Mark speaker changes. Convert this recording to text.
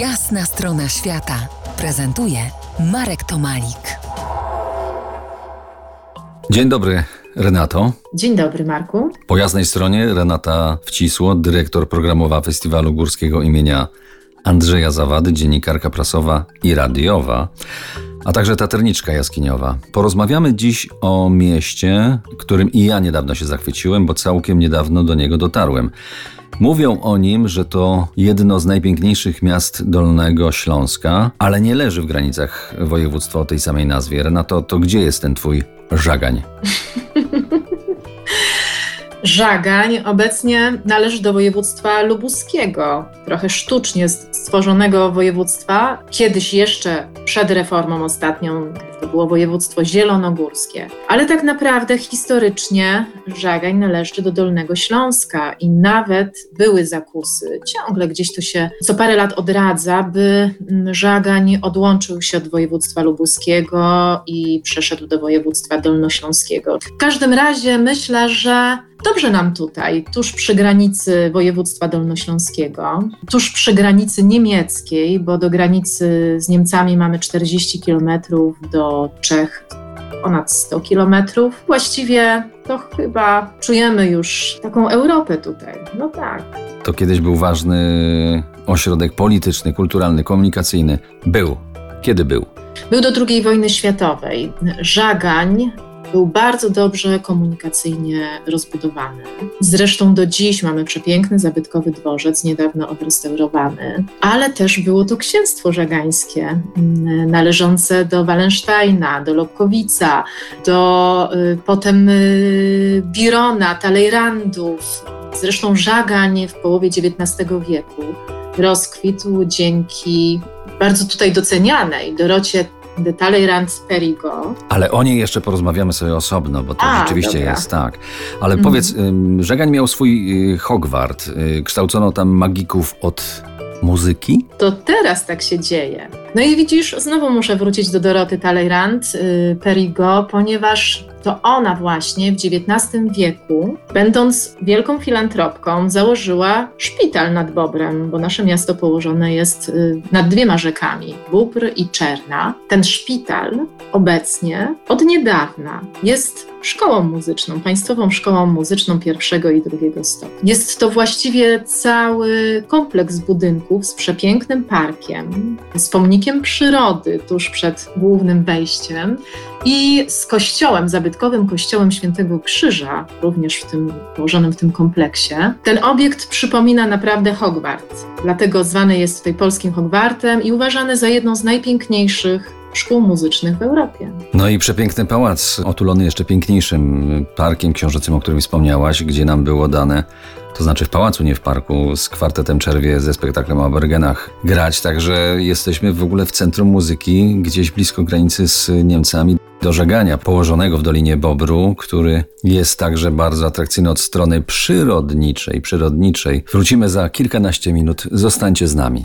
Speaker 1: Jasna strona świata prezentuje Marek Tomalik.
Speaker 2: Dzień dobry, Renato.
Speaker 3: Dzień dobry, Marku.
Speaker 2: Po jasnej stronie Renata Wcisło, dyrektor programowa Festiwalu Górskiego imienia Andrzeja Zawady, dziennikarka prasowa i radiowa, a także taterniczka jaskiniowa. Porozmawiamy dziś o mieście, którym i ja niedawno się zachwyciłem, bo całkiem niedawno do niego dotarłem. Mówią o nim, że to jedno z najpiękniejszych miast Dolnego Śląska, ale nie leży w granicach województwa o tej samej nazwie. Renato, to gdzie jest ten twój żagań?
Speaker 3: Żagań obecnie należy do województwa lubuskiego, trochę sztucznie stworzonego województwa. Kiedyś jeszcze przed reformą ostatnią to było województwo zielonogórskie. Ale tak naprawdę historycznie Żagań należy do Dolnego Śląska i nawet były zakusy. Ciągle gdzieś to się co parę lat odradza, by Żagań odłączył się od województwa lubuskiego i przeszedł do województwa dolnośląskiego. W każdym razie myślę, że Dobrze nam tutaj, tuż przy granicy województwa dolnośląskiego, tuż przy granicy niemieckiej, bo do granicy z Niemcami mamy 40 kilometrów, do Czech ponad 100 kilometrów. Właściwie to chyba czujemy już taką Europę tutaj. No tak.
Speaker 2: To kiedyś był ważny ośrodek polityczny, kulturalny, komunikacyjny. Był. Kiedy był?
Speaker 3: Był do II wojny światowej. Żagań był bardzo dobrze komunikacyjnie rozbudowany. Zresztą do dziś mamy przepiękny, zabytkowy dworzec, niedawno odrestaurowany, ale też było to księstwo żagańskie, mm, należące do Wallensteina, do Lobkowica, do y, potem y, Birona, Talejrandów. Zresztą Żagań w połowie XIX wieku rozkwitł dzięki bardzo tutaj docenianej Dorocie de Talleyrand Perigo.
Speaker 2: Ale o niej jeszcze porozmawiamy sobie osobno, bo to A, rzeczywiście dobra. jest tak. Ale mm. powiedz, Żegań miał swój y, Hogwart. Y, kształcono tam magików od muzyki?
Speaker 3: To teraz tak się dzieje. No i widzisz, znowu muszę wrócić do Doroty Talleyrand y, Perigo, ponieważ to ona właśnie w XIX wieku, będąc wielką filantropką, założyła szpital nad Bobrem, bo nasze miasto położone jest y, nad dwiema rzekami, Bóbr i Czerna. Ten szpital obecnie od niedawna jest szkołą muzyczną, państwową szkołą muzyczną pierwszego i drugiego stopnia. Jest to właściwie cały kompleks budynków z przepięknym parkiem, z przyrody tuż przed głównym wejściem i z kościołem, zabytkowym kościołem Świętego Krzyża, również w tym, położonym w tym kompleksie. Ten obiekt przypomina naprawdę Hogwart, dlatego zwany jest tutaj polskim Hogwartem i uważany za jedną z najpiękniejszych szkół muzycznych w Europie.
Speaker 2: No i przepiękny pałac, otulony jeszcze piękniejszym parkiem książęcym, o którym wspomniałaś, gdzie nam było dane to znaczy w pałacu, nie w parku, z kwartetem Czerwie, ze spektaklem o Bergenach grać, także jesteśmy w ogóle w centrum muzyki, gdzieś blisko granicy z Niemcami do żegania położonego w Dolinie Bobru, który jest także bardzo atrakcyjny od strony przyrodniczej, przyrodniczej. Wrócimy za kilkanaście minut, zostańcie z nami.